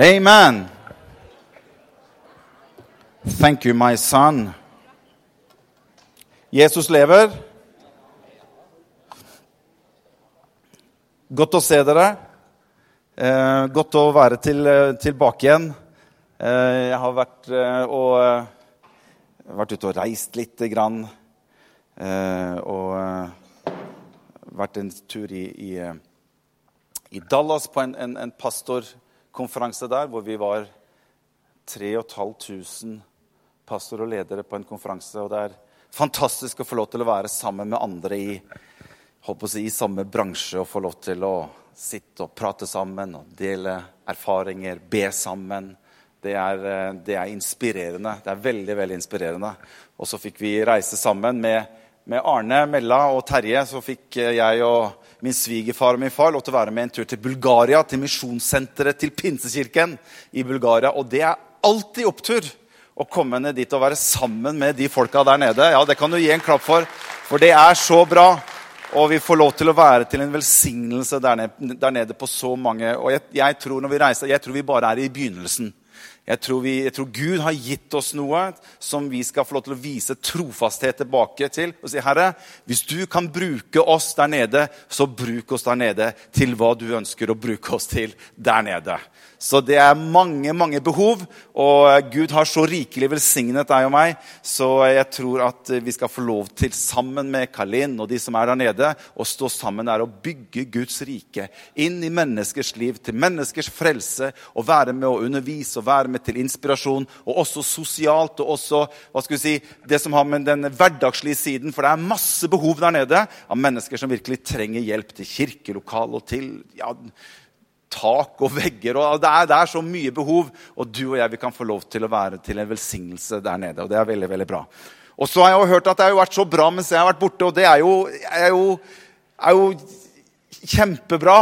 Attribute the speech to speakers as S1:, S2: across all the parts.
S1: Amen. Thank you, my son. Jesus lever. Godt å se dere. Eh, godt å være til, eh, tilbake igjen. Eh, jeg har vært, eh, og, eh, vært ute og reist lite grann. Eh, og vært en tur i, i, i Dallas på en, en, en pastorkonferanse der, hvor vi var 3500 pastor og ledere på en konferanse. og Det er fantastisk å få lov til å være sammen med andre i, si, i samme bransje og få lov til å sitte og prate sammen og dele erfaringer, be sammen. Det er, eh, det er, inspirerende. Det er veldig veldig inspirerende. Og så fikk vi reise sammen med, med, Arne, Mella og Terje. Så fikk eh, jeg og min svigerfar og min far lov til å være med en tur til Bulgaria. Til misjonssenteret til Pinsekirken i Bulgaria. Og det er alltid opptur å komme ned dit og være sammen med de folka der nede. Ja, det kan du gi en klapp for, for det er så bra. Og vi får lov til å være til en velsignelse der nede, der nede på så mange Og jeg, jeg, tror vi reiser, jeg tror vi bare er i begynnelsen. Jeg tror, vi, jeg tror, Gud har gitt oss noe som vi skal få lov til å vise trofasthet tilbake til. Og si, Herre, hvis du kan bruke oss der nede, så bruk oss der nede til hva du ønsker å bruke oss til der nede. Så det er mange mange behov, og Gud har så rikelig velsignet deg og meg. Så jeg tror at vi skal få lov til, sammen med Kalin og de som er der nede, å stå sammen der og bygge Guds rike inn i menneskers liv, til menneskers frelse, og være med å undervise og være med til inspirasjon, og også sosialt, og også hva skal vi si, det som har med den hverdagslige siden. For det er masse behov der nede av mennesker som virkelig trenger hjelp til kirkelokal og til ja, tak og vegger. og det er, det er, så mye behov, og du og jeg vi kan få lov til å være til en velsignelse der nede. og det er veldig, veldig bra. Og så har jeg jo hørt at det har vært så bra mens jeg har vært borte, og det er jo, er jo, er jo kjempebra.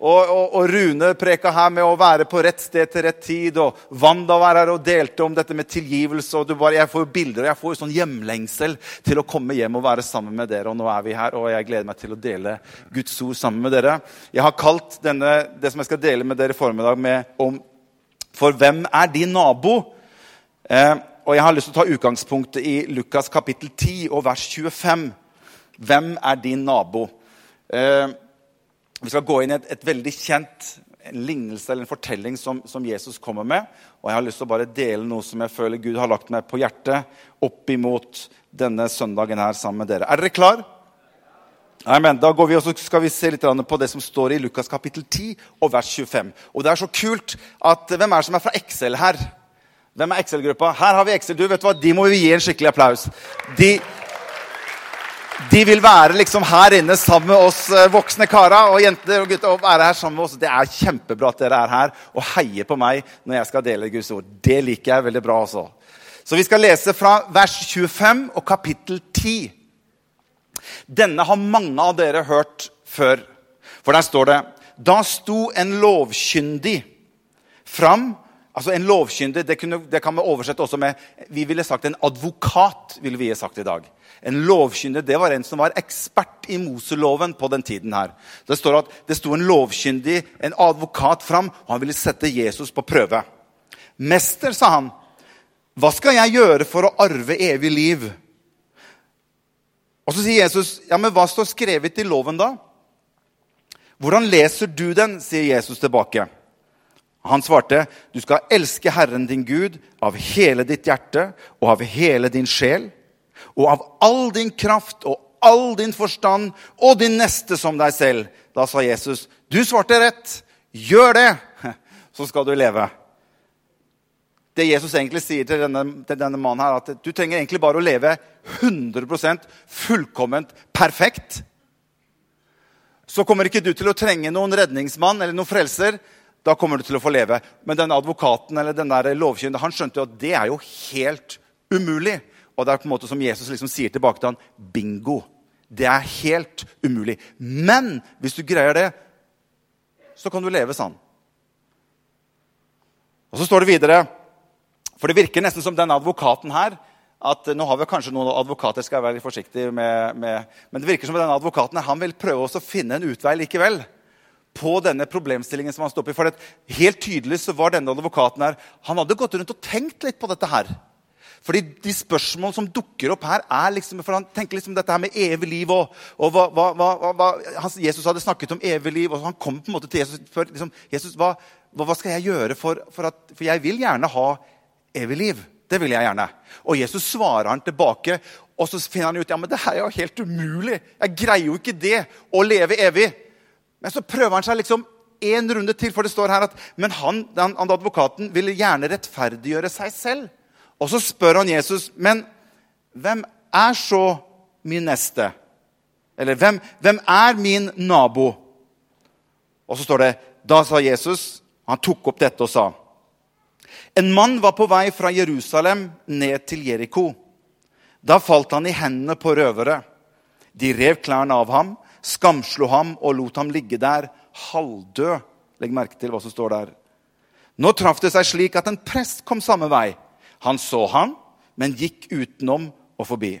S1: Og, og, og, Rune preka her med å være på rett sted til rett tid. Og Wanda var her og delte om dette med tilgivelse. og bare, Jeg får jo bilder og jeg får jo sånn hjemlengsel til å komme hjem og være sammen med dere. Og nå er vi her, og jeg gleder meg til å dele Guds ord sammen med dere. Jeg har kalt denne, det som jeg skal dele med dere i formiddag, med om For hvem er din nabo? Eh, og Jeg har lyst til å ta utgangspunktet i Lukas kapittel 10 og vers 25. Hvem er din nabo? Eh, vi skal gå inn i et, et veldig kjent lignelse eller en fortelling som, som, Jesus kommer med. Og jeg har lyst til å bare dele noe som jeg føler Gud har lagt meg på hjertet opp imot denne søndagen her sammen med dere. Er dere klar? Amen. Da går vi og så skal vi se litt på det som står i Lukas kapittel 10 og vers 25. Og det er så kult at Hvem er det som er fra Excel her? Hvem er Excel-gruppa? Her har vi Excel. Du vet hva? De må vi gi en skikkelig applaus. De de vil være liksom her inne sammen med oss eh, voksne karer og jenter og gutter. og være her sammen med oss. Det er kjempebra at dere er her og heier på meg når jeg skal dele Guds ord. Det liker jeg veldig bra også. Så vi skal lese fra vers 25 og kapittel 10. Denne har mange av dere hørt før. For der står det Da sto en lovkyndig fram Altså En lovkyndig det, kunne, det kan vi oversette også med Vi ville sagt en advokat. ville vi sagt i dag. En lovkyndig det var en som var ekspert i Moseloven på den tiden. her. Det står at det sto en lovkyndig, en advokat, fram, og han ville sette Jesus på prøve. 'Mester', sa han, 'hva skal jeg gjøre for å arve evig liv?' Og Så sier Jesus, 'Ja, men hva står skrevet i loven, da?' 'Hvordan leser du den?' sier Jesus tilbake. Han svarte, 'Du skal elske Herren din Gud av hele ditt hjerte og av hele din sjel' og av all din kraft og all din forstand og din neste som deg selv. Da sa Jesus, 'Du svarte rett. Gjør det, så skal du leve.' Det Jesus egentlig sier til denne, til denne mannen, her, at du trenger egentlig bare å leve 100% fullkomment perfekt. Så kommer ikke du til å trenge noen redningsmann eller noen frelser. Da kommer du til å få leve. Men denne advokaten eller den lovkyndige, han skjønte jo at det er jo helt umulig. Og det er på en måte som Jesus liksom sier tilbake til han, bingo. Det er helt umulig. Men hvis du greier det, så kan du leve sånn. Og så står det videre For det virker nesten som denne advokaten her at Nå har vi kanskje noen advokater, skal jeg være litt forsiktig med, med Men det virker som denne advokaten han vil prøve å finne en utvei likevel. på denne problemstillingen som han står i. For helt tydelig så var denne advokaten her, han hadde gått rundt og tenkt litt på dette her. Fordi de spørsmål som dukker opp her, er liksom, for han tenker liksom dette her med evig liv. og, og hva, hva, hva, Jesus hadde snakket om evig liv, og han kom på en måte til Jesus før. Liksom, Jesus, hva, skal jeg gjøre for, for at For jeg vil gjerne ha evig liv. Det vil jeg gjerne. Og Jesus svarer han tilbake, og så finner han ut ja, men det her er jo helt umulig. Jeg greier jo ikke det å leve evig. Men så prøver han seg liksom en runde til, for det står her at men han, den, advokaten ville gjerne rettferdiggjøre seg selv. Og så spør han Jesus, men hvem er så min neste? Eller hvem, hvem er min nabo? Og så står det Da sa Jesus Han tok opp dette og sa En mann var på vei fra Jerusalem ned til Jeriko. Da falt han i hendene på røvere. De rev klærne av ham, skamslo ham og lot ham ligge der halvdød. Legg merke til hva som står der. Nå traff det seg slik at en prest kom samme vei. Han så han, men gikk utenom og forbi.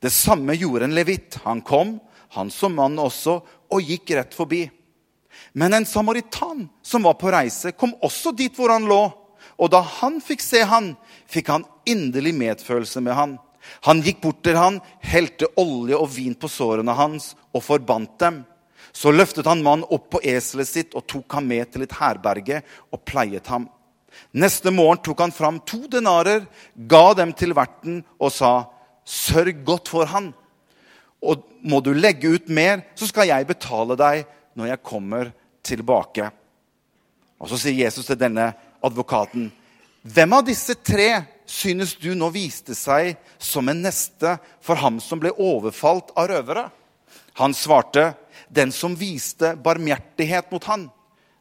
S1: Det samme gjorde en levitt. Han kom, han så mannen også, og gikk rett forbi. Men en samaritan som var på reise, kom også dit hvor han lå. Og da han fikk se han, fikk han inderlig medfølelse med han. Han gikk bort til han, helte olje og vin på sårene hans og forbandt dem. Så løftet han mannen opp på eselet sitt og tok ham med til et herberge og pleiet ham. Neste morgen tok han fram to denarer, ga dem til verten og sa, 'Sørg godt for han.' Og må du legge ut mer, så skal jeg betale deg når jeg kommer tilbake. Og Så sier Jesus til denne advokaten, 'Hvem av disse tre synes du nå viste seg som en neste for ham som ble overfalt av røvere?' Han svarte, 'Den som viste barmhjertighet mot han.'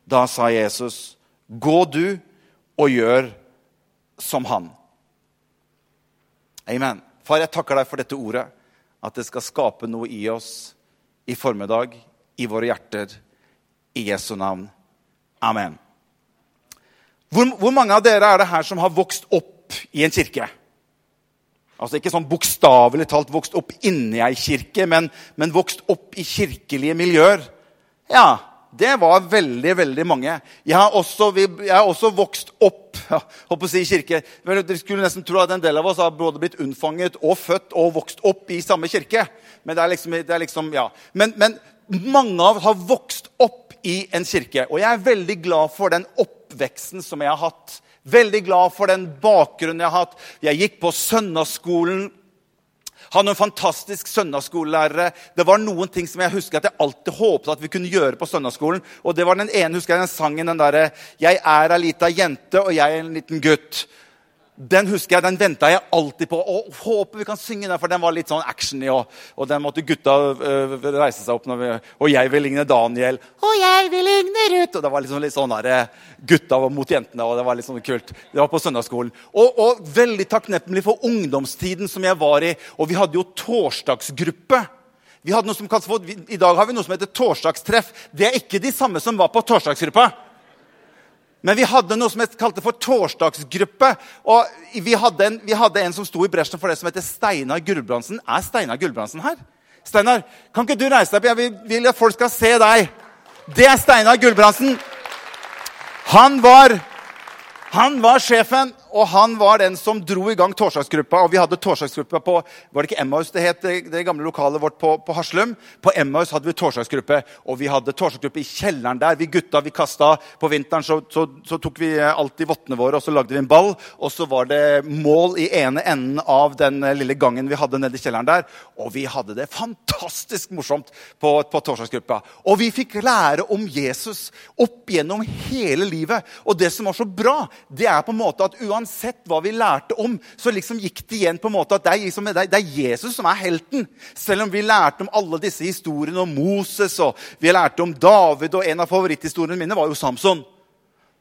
S1: Da sa Jesus, 'Gå du og gjør som han. Amen. Far, jeg takker deg for dette ordet. At det skal skape noe i oss i formiddag, i våre hjerter. I Jesu navn. Amen. Hvor, hvor mange av dere er det her som har vokst opp i en kirke? Altså Ikke sånn bokstavelig talt vokst opp inni ei kirke, men, men vokst opp i kirkelige miljøer. Ja, det var veldig veldig mange. Jeg har også, jeg har også vokst opp ja, å si kirke. Dere skulle nesten tro at en del av oss har både blitt unnfanget og født og vokst opp i samme kirke. Men, det er liksom, det er liksom ja. men, men mange av oss har vokst opp i en kirke. Og jeg er veldig glad for den oppveksten som jeg har hatt. Veldig glad for den bakgrunnen jeg har hatt. Jeg gikk på søndagsskolen hadde en fantastisk søndagsskolelærere. Det var noen ting som jeg husker at jeg alltid håpet at vi kunne gjøre på søndagsskolen. Og det var den ene husker jeg den sangen den derre 'Jeg er ei lita jente, og jeg er en liten gutt'. Den husker jeg, den venta jeg alltid på. og Håper vi kan synge den, for den var litt sånn actiony. Og, og den måtte gutta uh, reise seg opp. Vi, og jeg vil ligne Daniel. Og jeg vil ligne Ruth. Og det var liksom litt sånn der, eh, gutta mot jentene. og Det var litt sånn kult. Det var på søndagsskolen. Og, og veldig takknemlig for ungdomstiden som jeg var i. Og vi hadde jo torsdagsgruppe. Vi hadde noe som I dag har vi noe som heter torsdagstreff. Det er ikke de samme som var på torsdagsgruppa. Men vi hadde noe som jeg kalte for torsdagsgruppe. og vi hadde, en, vi hadde en som sto i bresjen for det som heter Steinar Gulbrandsen. Er Steinar Gulbrandsen her? Steinar, kan ikke du reise deg opp? Jeg vil, vil at folk skal se deg. Det er Steinar Gulbrandsen. Han var, han var sjefen og han var den som dro i gang torsdagsgruppa. Og vi hadde torsdagsgruppa på var det ikke Emmaus det het, det, gamle lokalet vårt på, på Haslum. På Emmaus hadde vi torsdagsgruppe, og vi hadde torsdagsgruppe i kjelleren der. Vi gutta vi kasta På vinteren så, så, så tok vi alltid vottene våre og så lagde vi en ball. Og så var det mål i ene enden av den lille gangen vi hadde nede i kjelleren der. Og vi hadde det fantastisk morsomt på, på torsdagsgruppa. Og vi fikk lære om Jesus opp gjennom hele livet. Og det som var så bra, det er på en måte at uansett uansett hva vi lærte om, så liksom gikk det igjen på en måte at det er, liksom, det er, Jesus som er helten. Selv om vi lærte om alle disse historiene om Moses og vi lærte om David, og en av favoritthistoriene mine var jo Samson.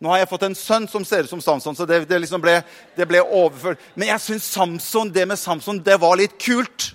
S1: Nå har jeg fått en sønn som ser ut som Samson, så det, det, liksom ble, det ble, overført. Men jeg syns Samson, det med Samson det var litt kult.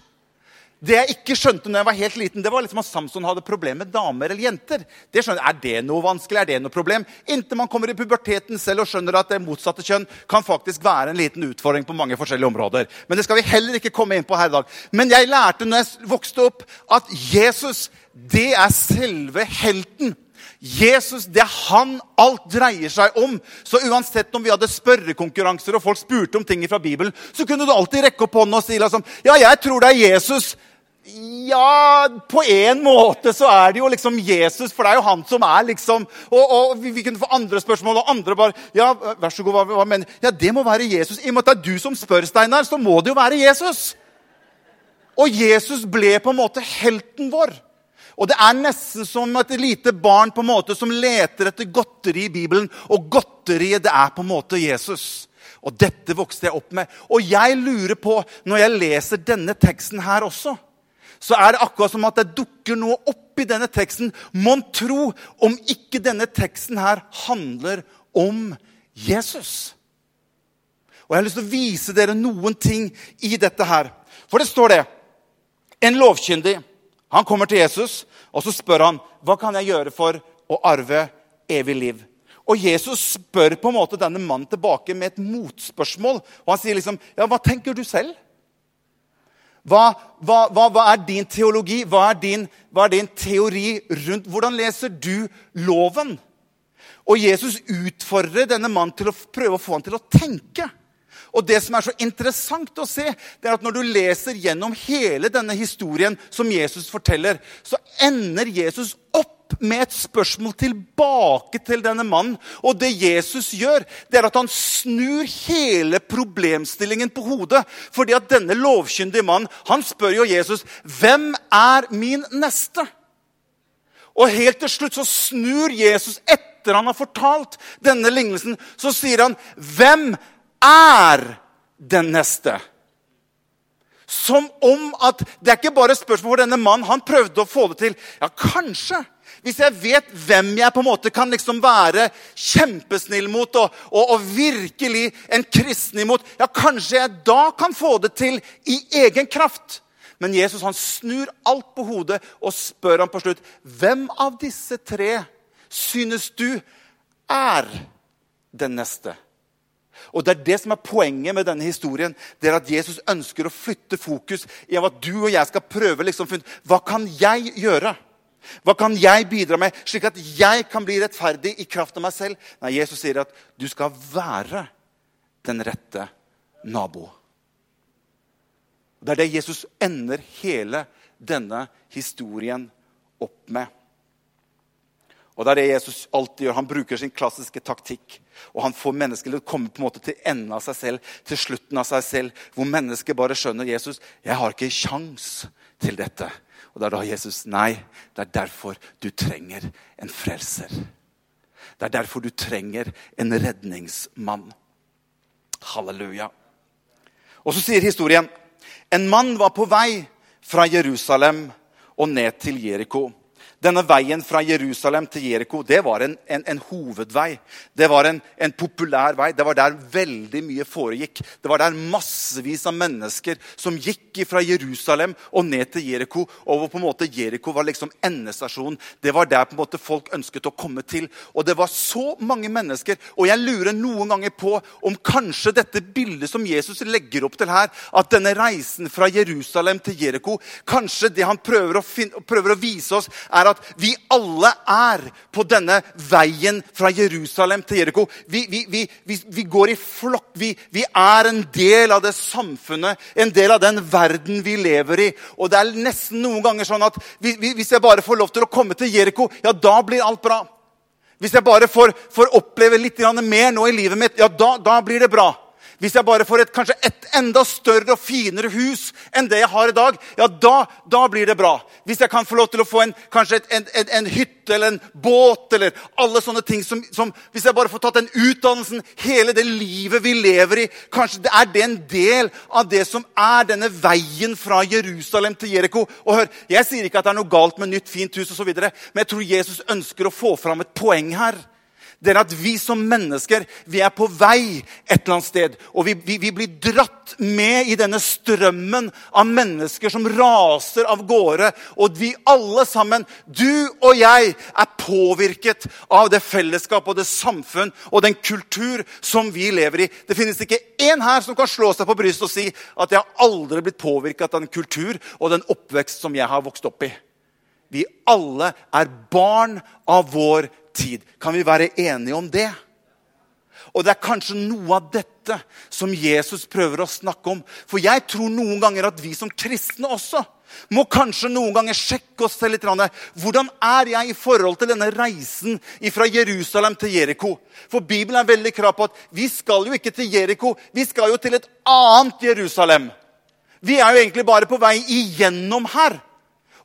S1: Det jeg ikke skjønte når jeg var helt liten, det var liksom at Samson hadde problemer med damer eller jenter. Det skjønner, Er det noe vanskelig? Er det noe problem? Inntil man kommer i puberteten selv og skjønner at det motsatte kjønn kan faktisk være en liten utfordring på mange forskjellige områder. Men det skal vi heller ikke komme inn på her i dag. Men jeg lærte når jeg vokste opp, at Jesus det er selve helten. Jesus, det er han alt dreier seg om. Så uansett om vi hadde spørrekonkurranser og folk spurte om ting fra Bibelen, så kunne du alltid rekke opp hånden og si liksom, ja, jeg tror det er Jesus. Ja, på en måte så er det jo liksom Jesus, for det er jo han som er liksom Og, og vi, vi, kunne få andre spørsmål, og andre bare Ja, vær så god, hva, hva mener Ja, det må være Jesus. I og med at det er du som spør, Steinar, så må det jo være Jesus. Og Jesus ble på en måte helten vår. Og det er nesten som et lite barn på en måte som leter etter godteri i Bibelen. Og godteriet, det er på en måte Jesus. Og dette vokste jeg opp med. Og jeg lurer på, når jeg leser denne teksten her også, så er det akkurat som at det dukker noe opp i denne teksten. Mon tro om ikke denne teksten her handler om Jesus. Og Jeg har lyst til å vise dere noen ting i dette her. For det står det En lovkyndig han kommer til Jesus og så spør han, hva kan jeg gjøre for å arve evig liv. Og Jesus spør på en måte denne mannen tilbake med et motspørsmål. Og han sier liksom, ja, hva tenker du selv? Hva, hva, hva, hva, er din teologi? Er din, hva er din, teori rundt Hvordan leser du loven? Og Jesus utfordrer denne mannen til å prøve å få han til å tenke. Og det som er så interessant å se, det er at når du leser gjennom hele denne historien som Jesus forteller, så ender Jesus opp med et spørsmål tilbake til denne mannen. Og det Jesus gjør, det er at han snur hele problemstillingen på hodet. Fordi at denne lovkyndige mannen han spør jo Jesus, 'Hvem er min neste?' Og helt til slutt så snur Jesus etter han har fortalt denne lignelsen. Så sier han, 'Hvem er den neste?' Som om at det er ikke bare et spørsmål for denne mannen. Han prøvde å få det til. Ja, kanskje. Hvis jeg vet hvem jeg på en måte kan liksom være kjempesnill mot og, og, og, virkelig en kristen imot, ja, kanskje jeg da kan få det til i egen kraft. Men Jesus han snur alt på hodet og spør ham på slutt hvem av disse tre synes du er den neste. Og Det er det som er poenget med denne historien. Det er At Jesus ønsker å flytte fokus i at du og jeg skal prøve liksom, Hva kan jeg gjøre? Hva kan jeg bidra med, slik at jeg kan bli rettferdig i kraft av meg selv? Nei, Jesus sier at du skal være den rette nabo. Det er det Jesus ender hele denne historien opp med. Og det er det Jesus alltid gjør. Han bruker sin klassiske taktikk. Og han får mennesker til å komme på en måte til enden av seg selv, til slutten av seg selv, hvor mennesket bare skjønner Jesus, jeg har ikke kjangs til dette. Og det er da Jesus Nei, det er derfor du trenger en frelser. Det er derfor du trenger en redningsmann. Halleluja. Og så sier historien en mann var på vei fra Jerusalem og ned til Jeriko. Denne veien fra Jerusalem til Jeriko det var en, en, en hovedvei. Det var en, en, populær vei. Det var der veldig mye foregikk. Det var der massevis av mennesker som gikk fra Jerusalem og ned til Jeriko. Og på en måte Jeriko var liksom endestasjonen. Det var der på en måte folk ønsket å komme til. Og det var så mange mennesker. Og jeg lurer noen ganger på om kanskje dette bildet som Jesus legger opp til her, at denne reisen fra Jerusalem til Jeriko, kanskje det han prøver å, finne, prøver å vise oss, er at vi alle er på denne veien fra Jerusalem til Jeriko. Vi, vi, vi, vi går i flokk. Vi, er en del av det samfunnet, en del av den verden vi lever i. Og det er nesten noen ganger sånn at hvis jeg bare får lov til å komme til Jeriko, ja, da blir alt bra. Hvis jeg bare får, får oppleve litt mer nå i livet mitt, ja, da, da blir det bra. Hvis jeg bare får et, kanskje et enda større og finere hus enn det jeg har i dag, ja, da, da blir det bra. Hvis jeg kan få lov til å få en, kanskje et, en, en, en, hytte eller en båt eller alle sånne ting som, som, Hvis jeg bare får tatt den utdannelsen, hele det livet vi lever i Kanskje det er det en del av det som er denne veien fra Jerusalem til Jeriko. Og hør, Jeg sier ikke at det er noe galt med nytt, fint hus osv., men jeg tror Jesus ønsker å få fram et poeng her det er at vi som mennesker vi er på vei et eller annet sted. Og vi, vi, vi, blir dratt med i denne strømmen av mennesker som raser av gårde. Og vi alle sammen, du og jeg, er påvirket av det fellesskap og det samfunn og den kultur som vi lever i. Det finnes ikke én her som kan slå seg på brystet og si at jeg har aldri blitt påvirket av den kultur og den oppvekst som jeg har vokst opp i. vi alle er barn av vår tid. Kan vi være enige om det? Og det er kanskje noe av dette som Jesus prøver å snakke om. For jeg tror noen ganger at vi som kristne også må kanskje noen ganger sjekke oss selv litt. Hvordan er jeg i forhold til denne reisen fra Jerusalem til Jeriko? For Bibelen er veldig krav på at vi skal jo ikke til Jeriko, vi skal jo til et annet Jerusalem. Vi er jo egentlig bare på vei igjennom her.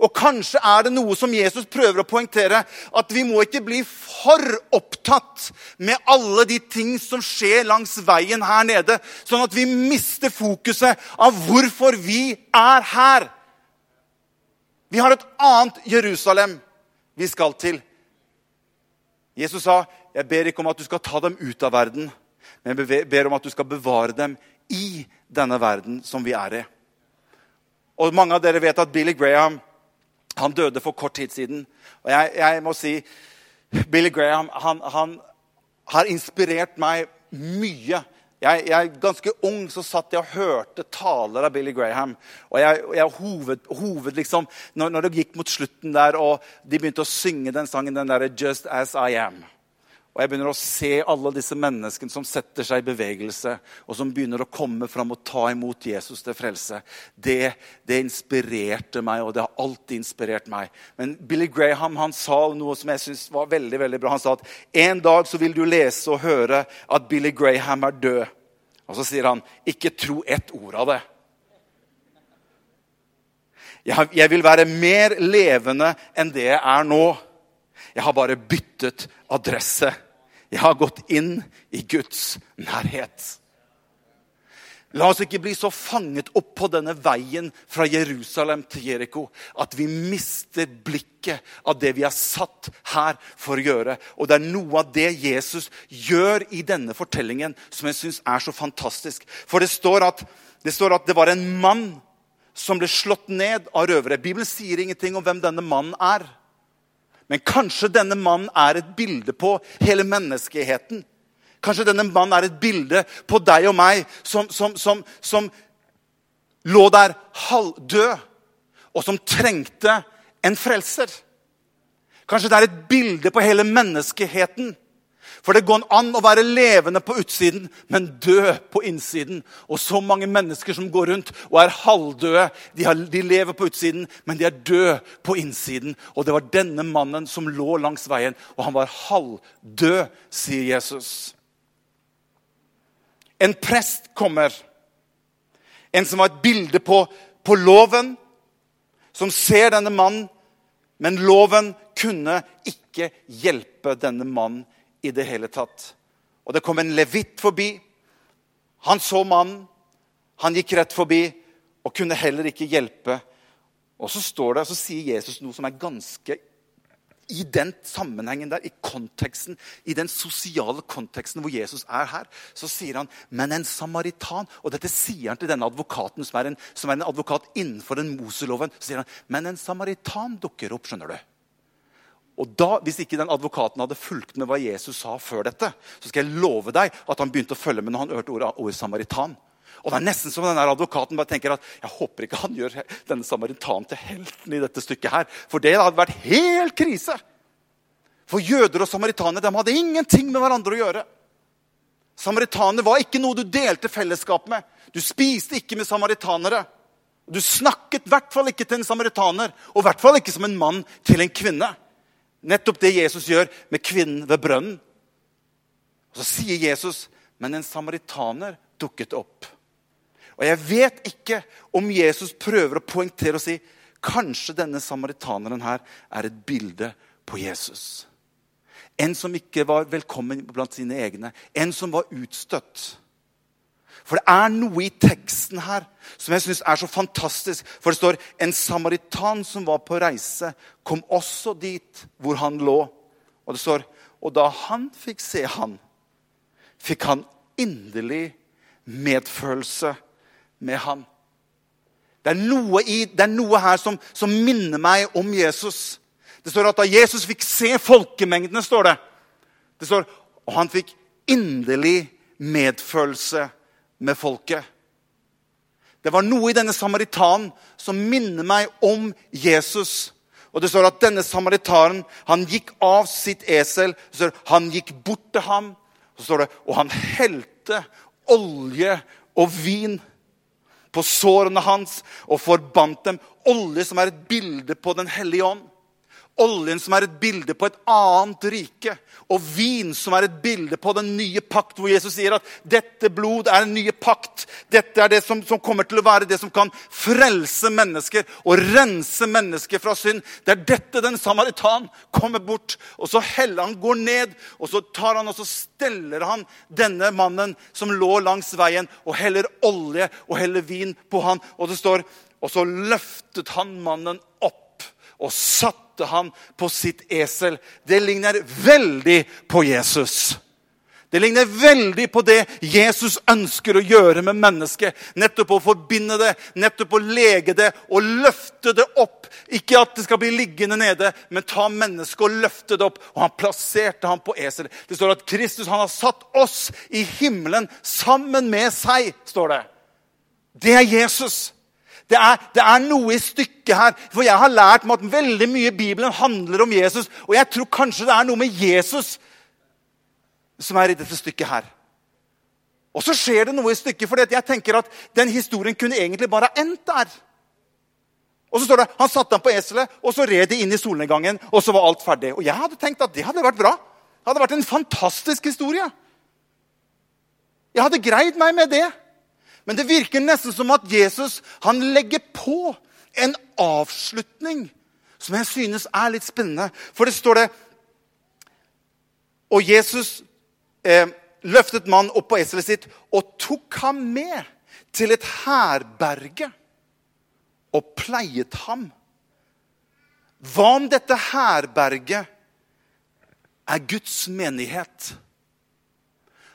S1: Og kanskje er det noe som Jesus prøver å poengtere. At vi må ikke bli for opptatt med alle de ting som skjer langs veien her nede, sånn at vi mister fokuset av hvorfor vi er her. Vi har et annet Jerusalem vi skal til. Jesus sa, 'Jeg ber ikke om at du skal ta dem ut av verden', men jeg ber om at du skal bevare dem i denne verden som vi er i. Og Mange av dere vet at Billy Graham han døde for kort tid siden. Og jeg, jeg må si Billy Graham han, han, har inspirert meg mye. Jeg, jeg, Ganske ung så satt jeg og hørte taler av Billy Graham. Og jeg, jeg hoved, hoved liksom, når, når, det gikk mot slutten der, og de begynte å synge den sangen, den der, 'Just As I Am', og jeg begynner å se alle disse menneskene som setter seg i bevegelse, og som begynner å komme fram og ta imot Jesus til frelse. Det, det inspirerte meg, og det har alltid inspirert meg. Men Billy Graham han sa noe som jeg synes var veldig veldig bra. Han sa at en dag så vil du lese og høre at Billy Graham er død. Og så sier han, ikke tro ett ord av det. Jeg vil være mer levende enn det jeg er nå. Jeg har bare byttet adresse. Jeg har gått inn i Guds nærhet. La oss ikke bli så fanget opp på denne veien fra Jerusalem til Jeriko at vi mister blikket av det vi er satt her for å gjøre. Og det er noe av det Jesus gjør i denne fortellingen som jeg syns er så fantastisk. For det står, at, det står at det var en mann som ble slått ned av røvere. Bibelen sier ingenting om hvem denne mannen er. Men kanskje denne mannen er et bilde på hele menneskeheten. Kanskje denne mannen er et bilde på deg og meg som, som, som, som lå der halvdød, og som trengte en frelser. Kanskje det er et bilde på hele menneskeheten for det går an å være levende på utsiden, men død på innsiden. Og så mange mennesker som går rundt og er halvdøde. De, har, de, lever på utsiden, men de er døde på innsiden. Og det var denne mannen som lå langs veien, og han var halvdød, sier Jesus. En prest kommer, en som var et bilde på, på loven, som ser denne mannen, men loven kunne ikke hjelpe denne mannen i det hele tatt. Og det kom en levitt forbi. Han så mannen. Han gikk rett forbi og kunne heller ikke hjelpe. Og så står det, så sier Jesus noe som er ganske i den sammenhengen der, i konteksten, i den sosiale konteksten hvor Jesus er her, så sier han 'men en samaritan'. Og dette sier han til denne advokaten, som er en, som er en advokat innenfor den Moseloven. Så sier han 'men en samaritan dukker opp', skjønner du. Og da, Hvis ikke den advokaten hadde fulgt med hva Jesus sa før dette, så skal jeg love deg at han begynte å følge med når han hørte ordet, ordet samaritan. Og det er nesten som denne advokaten bare tenker at jeg håper ikke han gjør denne samaritanen til helten i dette stykket. her, For det hadde vært helt krise. For jøder og samaritanere de hadde ingenting med hverandre å gjøre. Samaritanere var ikke noe du delte fellesskap med. Du spiste ikke med samaritanere. Du snakket i hvert fall ikke til en samaritaner, og i hvert fall ikke som en mann til en kvinne. Nettopp det Jesus gjør med kvinnen ved brønnen. Og Så sier Jesus, men en samaritaner dukket opp. Og Jeg vet ikke om Jesus prøver å poengtere og si kanskje denne samaritaneren her er et bilde på Jesus. En som ikke var velkommen blant sine egne. En som var utstøtt. For det er noe i teksten her som jeg syns er så fantastisk. For det står en samaritan som var på reise, kom også dit hvor han lå. Og det står og da han fikk se han, fikk han inderlig medfølelse med han. Det er noe, i, det er noe her som, som, minner meg om Jesus. Det står at da Jesus fikk se folkemengdene, står det. Det står, Og han fikk inderlig medfølelse med folket. Det var noe i denne samaritanen som minner meg om Jesus. Og det står at denne samaritaren han gikk av sitt esel. Det står han gikk bort til ham, så står det, og han helte olje og vin på sårene hans og forbandt dem. Olje som er et bilde på Den hellige ånd. Oljen som er et bilde på et annet rike. Og vin som er et bilde på den nye pakt, hvor Jesus sier at dette blod er en nye pakt. Dette er det som, som kommer til å være det som kan frelse mennesker og rense mennesker fra synd. Det er dette den samaritan kommer bort, og så heller han går ned. Og så tar han og så steller han denne mannen som lå langs veien, og heller olje og heller vin på han. Og det står, og så løftet han mannen opp og satte han på sitt esel. Det ligner veldig på Jesus. Det ligner veldig på det Jesus ønsker å gjøre med mennesket. Nettopp å forbinde det, nettopp å lege det og løfte det opp. Ikke at det skal bli liggende nede, men ta mennesket og løfte det opp. Og han plasserte ham på esel. Det står at Kristus han har satt oss i himmelen sammen med seg. står det. Det er Jesus. Det er, det er, noe i stykket her. For jeg har lært meg at veldig mye i Bibelen handler om Jesus. Og jeg tror kanskje det er noe med Jesus som er i dette stykket her. Og så skjer det noe i stykket, for jeg tenker at den historien kunne egentlig bare ha endt der. Og så står det, Han satte ham på eselet, og så red de inn i solnedgangen. Og så var alt ferdig. Og jeg hadde tenkt at det hadde vært bra. Det hadde vært en fantastisk historie. Jeg hadde greid meg med det. Men det virker nesten som at Jesus han legger på en avslutning som jeg synes er litt spennende. For det står det Og Jesus eh, løftet mannen opp på eselet sitt og tok ham med til et herberge og pleiet ham. Hva om dette herberget er Guds menighet?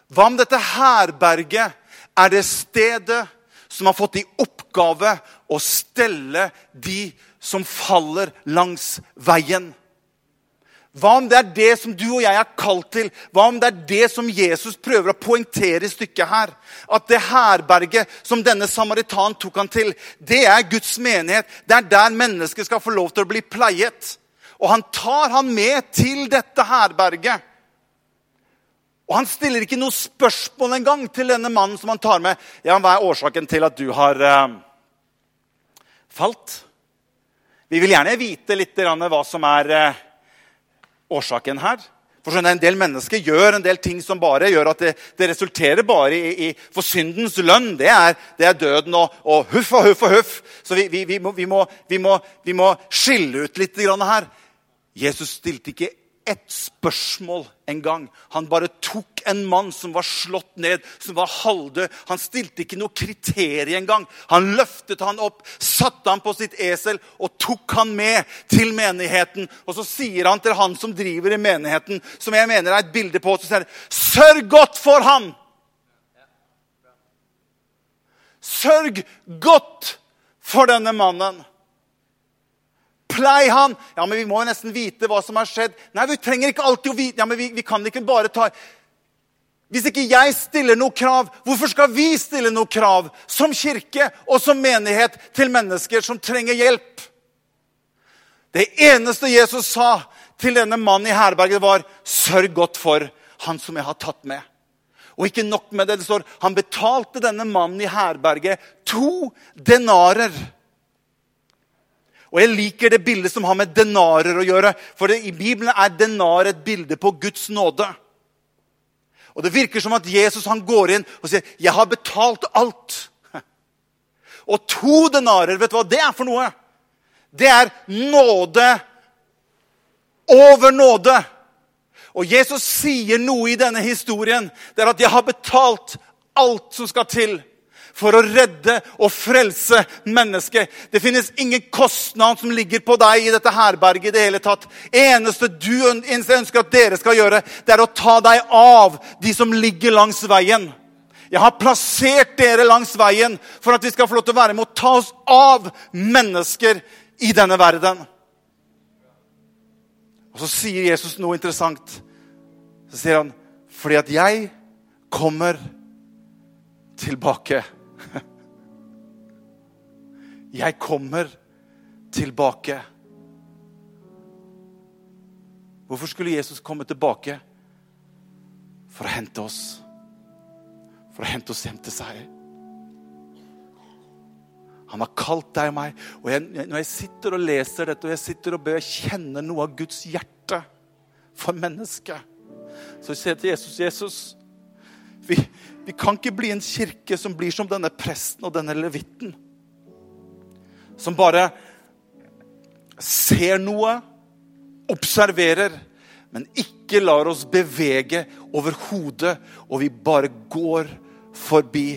S1: Hva om dette herberget er det stedet som har fått i oppgave å stelle de som faller langs veien. Hva om det er det som du og jeg er kalt til? Hva om det er det som Jesus prøver å poengtere i stykket her? At det herberget som denne samaritan tok han til, det er Guds menighet. Det er der mennesker skal få lov til å bli pleiet. Og han tar han med til dette herberget. Og han stiller ikke noe spørsmål engang til denne mannen som han tar med. Ja, Hva er årsaken til at du har uh, falt? Vi vil gjerne vite litt hva som er uh, årsaken her. For En del mennesker gjør en del ting som bare gjør at det, det resulterer bare i, i, For syndens lønn, det er, det er døden og, og, huff og huff og huff. Så vi, vi, vi, må, må, vi, må, skille ut litt her. Jesus stilte ikke ett spørsmål en gang. Han bare tok en mann som var slått ned, som var halvdød. Han stilte ikke noe kriterium engang. Han løftet han opp, satte han på sitt esel og tok han med til menigheten. Og så sier han til han som driver i menigheten, som jeg mener er et bilde på, så sier han, Sørg godt for han! Sørg godt for denne mannen! Plei han! Ja, men vi må jo nesten vite hva som har skjedd. Nei, vi trenger ikke alltid å vite. Ja, men vi, vi kan ikke bare ta Hvis ikke jeg stiller noe krav, hvorfor skal vi stille noe krav som kirke og som menighet til mennesker som trenger hjelp? Det eneste Jesus sa til denne mannen i herberget, var 'Sørg godt for han som jeg har tatt med'. Og ikke nok med det, det står han betalte denne mannen i herberget to denarer. Og Jeg liker det bildet som har med denarer å gjøre. For i Bibelen er denar et bilde på Guds nåde. Og Det virker som at Jesus han går inn og sier 'Jeg har betalt alt'. Og to denarer, vet du hva det er for noe? Det er nåde over nåde. Og Jesus sier noe i denne historien. Det er at 'jeg har betalt alt som skal til' for å redde og frelse mennesket. Det finnes ingen kostnad som ligger på deg i dette herberget. i det hele tatt. Eneste du ønsker at dere skal gjøre, det er å ta deg av de som ligger langs veien. Jeg har plassert dere langs veien for at vi skal få lov til å være med å ta oss av mennesker i denne verden. Og så sier Jesus noe interessant. Så sier han, 'Fordi at jeg kommer tilbake'. Jeg kommer tilbake. Hvorfor skulle Jesus komme tilbake? For å hente oss. For å hente oss hjem til seg. Han har kalt deg og meg. Og jeg, når jeg sitter og leser dette, og jeg sitter og ber, jeg kjenner noe av Guds hjerte for mennesket. Så jeg sier til Jesus, Jesus, vi, vi kan ikke bli en kirke som blir som denne presten og denne levitten. Som bare ser noe, observerer, men ikke lar oss bevege over hodet, og vi bare går forbi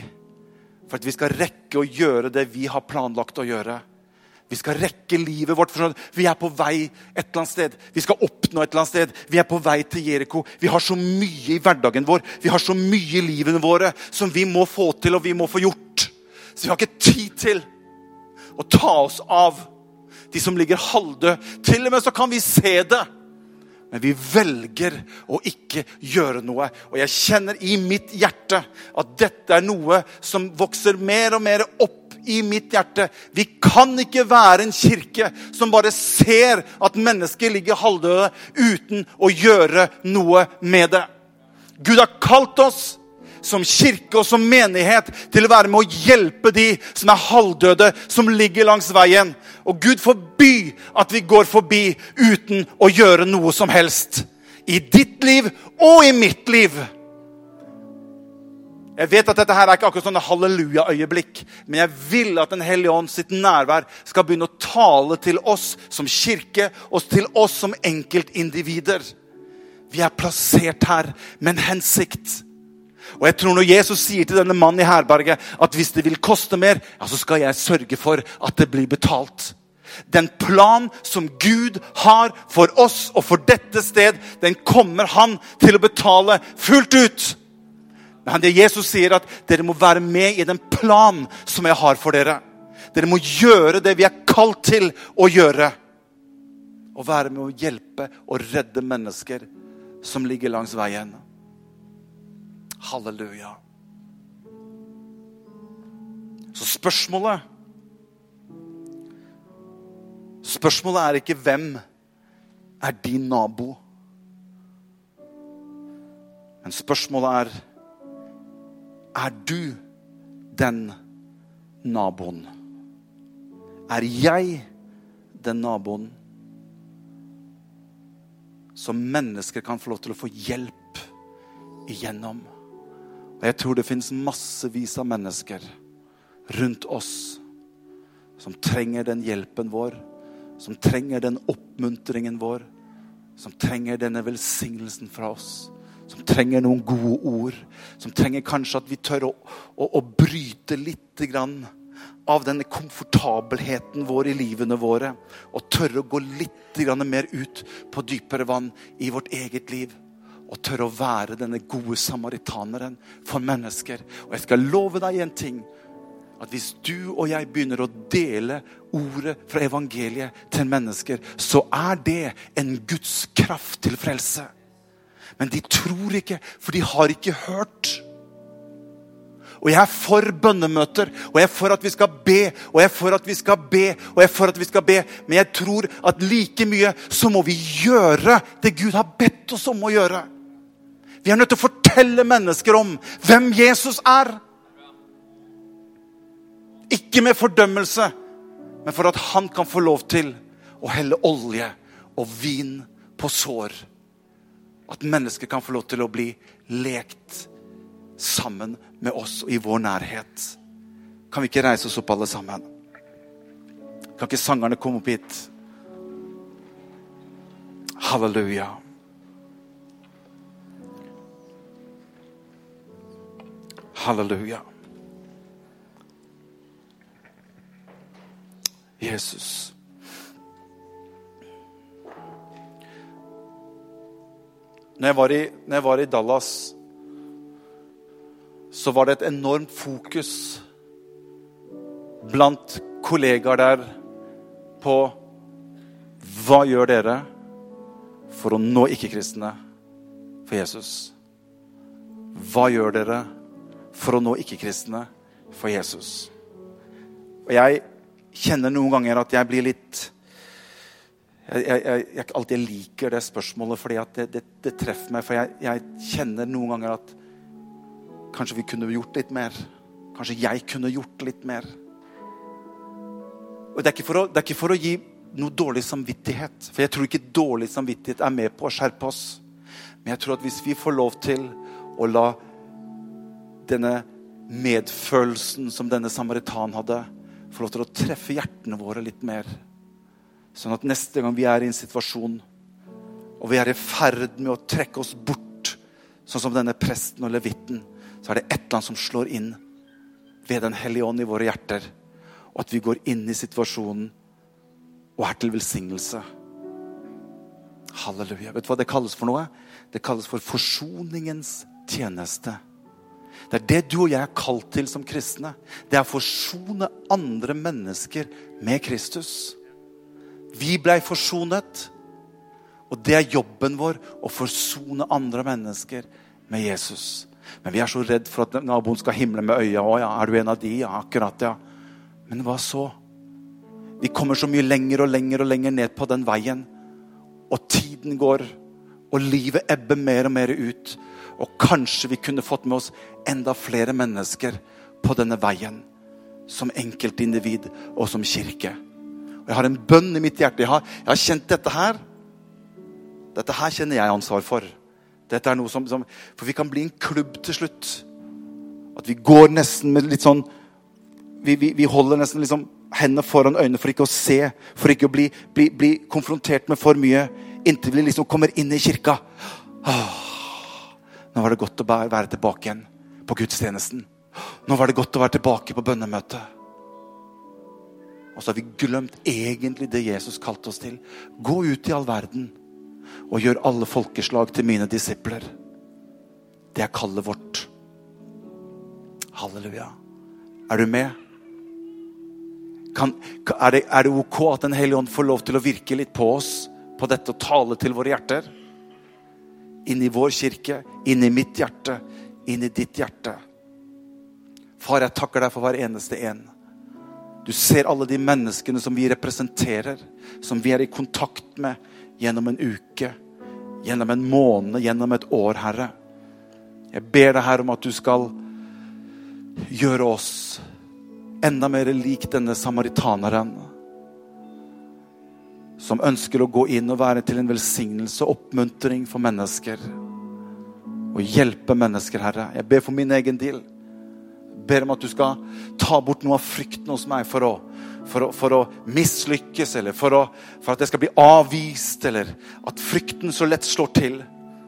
S1: for at vi skal rekke å gjøre det vi har planlagt å gjøre. Vi skal rekke livet vårt. For vi er på vei et eller annet sted. Vi skal oppnå et eller annet sted. Vi er på vei til Jeriko. Vi har så mye i hverdagen vår, vi har så mye i livene våre som vi må få til og vi må få gjort. Så vi har ikke tid til å ta oss av de som ligger halvdøde. Til og med så kan vi se det. Men vi velger å ikke gjøre noe. Og jeg kjenner i mitt hjerte at dette er noe som vokser mer og mer opp i mitt hjerte. Vi kan ikke være en kirke som bare ser at mennesker ligger halvdøde uten å gjøre noe med det. Gud har kalt oss som kirke og som menighet til å være med å hjelpe de som er halvdøde, som ligger langs veien. Og Gud forby at vi går forbi uten å gjøre noe som helst. I ditt liv og i mitt liv. Jeg vet at dette her er ikke akkurat sånne halleluja-øyeblikk, men jeg vil at Den hellige ånd sitt nærvær skal begynne å tale til oss som kirke og til oss som enkeltindivider. Vi er plassert her med en hensikt. Og jeg tror Når Jesus sier til denne mannen i herberget at hvis det vil koste mer, ja, så skal jeg sørge for at det blir betalt. Den plan som Gud har for oss og for dette sted, den kommer han til å betale fullt ut. Men det Jesus sier, at dere må være med i den plan som jeg har for dere. Dere må gjøre det vi er kalt til å gjøre. Å være med å hjelpe og redde mennesker som ligger langs veien. Halleluja. Så spørsmålet Spørsmålet er ikke 'hvem er din nabo'? Men spørsmålet er 'er du den naboen'? Er jeg den naboen som mennesker kan få lov til å få hjelp igjennom? Og jeg tror det fins massevis av mennesker rundt oss som trenger den hjelpen vår, som trenger den oppmuntringen vår, som trenger denne velsignelsen fra oss. Som trenger noen gode ord. Som trenger kanskje at vi tør å, å, å bryte litt grann av denne komfortabelheten vår i livene våre. Og tørre å gå litt mer ut på dypere vann i vårt eget liv og tørre å være denne gode samaritaneren for mennesker. Og jeg skal love deg en ting. At hvis du og jeg begynner å dele ordet fra evangeliet til mennesker, så er det en Guds kraft til frelse. Men de tror ikke, for de har ikke hørt. Og jeg er for bønnemøter, og jeg er for at vi skal be, og jeg er for at vi skal be, og jeg er for at vi skal be. Men jeg tror at like mye så må vi gjøre det Gud har bedt oss om å gjøre. Vi er nødt til å fortelle mennesker om hvem Jesus er. Ikke med fordømmelse, men for at han kan få lov til å helle olje og vin på sår. At mennesker kan få lov til å bli lekt sammen med oss og i vår nærhet. Kan vi ikke reise oss opp, alle sammen? Kan ikke sangerne komme opp hit? Halleluja. Halleluja. Jesus. Når jeg, var i, når jeg var i Dallas, så var det et enormt fokus blant kollegaer der på hva gjør dere for å nå ikke-kristne for Jesus? Hva gjør dere for å nå ikke-kristne for Jesus. Og jeg kjenner noen ganger at jeg blir litt Jeg, jeg, alltid liker det spørsmålet fordi det, det, det, treffer meg. For jeg, jeg, kjenner noen ganger at kanskje vi kunne gjort litt mer. Kanskje jeg kunne gjort litt mer. Og Det er å, er ikke for å gi noe dårlig samvittighet. For jeg tror ikke dårlig samvittighet er med på å skjerpe oss. Men jeg tror at hvis vi får lov til å la denne medfølelsen som denne samaritan hadde, få lov til å treffe hjertene våre litt mer Sånn at neste gang vi er i en situasjon og vi er i ferd med å trekke oss bort, sånn som denne presten og levitten, så er det et eller annet som slår inn ved Den hellige ånd i våre hjerter. Og at vi går inn i situasjonen og er til velsignelse. Halleluja. Vet du hva det kalles for noe? Det kalles for forsoningens tjeneste. Det er det du og jeg er kalt til som kristne. Det er å forsone andre mennesker med Kristus. Vi blei forsonet. Og det er jobben vår å forsone andre mennesker med Jesus. Men vi er så redd for at naboen skal himle med øya. Å, ja, er du en av de? Ja, akkurat, ja. Men hva så? Vi kommer så mye lenger og lenger og lenger ned på den veien. Og tiden går, og livet ebber mer og mer ut. Og kanskje vi kunne fått med oss enda flere mennesker på denne veien. Som enkeltindivid og som kirke. Og Jeg har en bønn i mitt hjerte. Jeg har, jeg har, kjent dette her. Dette her kjenner jeg ansvar for. Dette er noe som, som, For vi kan bli en klubb til slutt. At vi går nesten med litt sånn Vi, vi, vi holder nesten liksom hendene foran øynene for ikke å se, for ikke å bli, bli, bli konfrontert med for mye, inntil vi liksom kommer inn i kirka. Åh, nå var det godt å være tilbake igjen på gudstjenesten. Nå var det godt å være tilbake på bønnemøtet. Og så har vi glemt egentlig det Jesus kalte oss til. Gå ut i all verden og gjør alle folkeslag til mine disipler. Det er kallet vårt. Halleluja. Er du med? Kan, er, det, er, det, ok at Den hellige ånd får lov til å virke litt på oss på dette og tale til våre hjerter? Inn i vår kirke, inn i mitt hjerte, inn i ditt hjerte. Far, jeg takker deg for hver eneste en. Du ser alle de menneskene som vi representerer, som vi er i kontakt med gjennom en uke, gjennom en måned, gjennom et år, Herre. Jeg ber deg, Herre, om at du skal gjøre oss enda mer lik denne samaritaneren. Som ønsker å gå inn og være til en velsignelse og oppmuntring for mennesker. Og hjelpe mennesker, Herre. Jeg ber for min egen del ber om at du skal ta bort noe av frykten hos meg for å, for å, for å mislykkes, eller for, å, for, at jeg skal bli avvist, eller at frykten så lett slår til.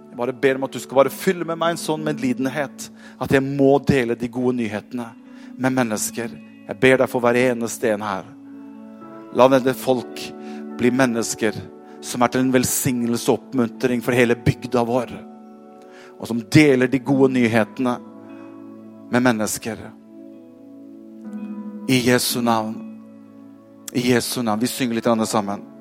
S1: Jeg bare ber om at du skal bare fylle med meg en sånn medlidenhet at jeg må dele de gode nyhetene med mennesker. Jeg ber deg for hver eneste en her. La denne folk bli mennesker som er til en velsignelse og oppmuntring for hele bygda vår. Og som deler de gode nyhetene med mennesker. I Jesu navn. I Jesu navn. Vi synger litt sammen.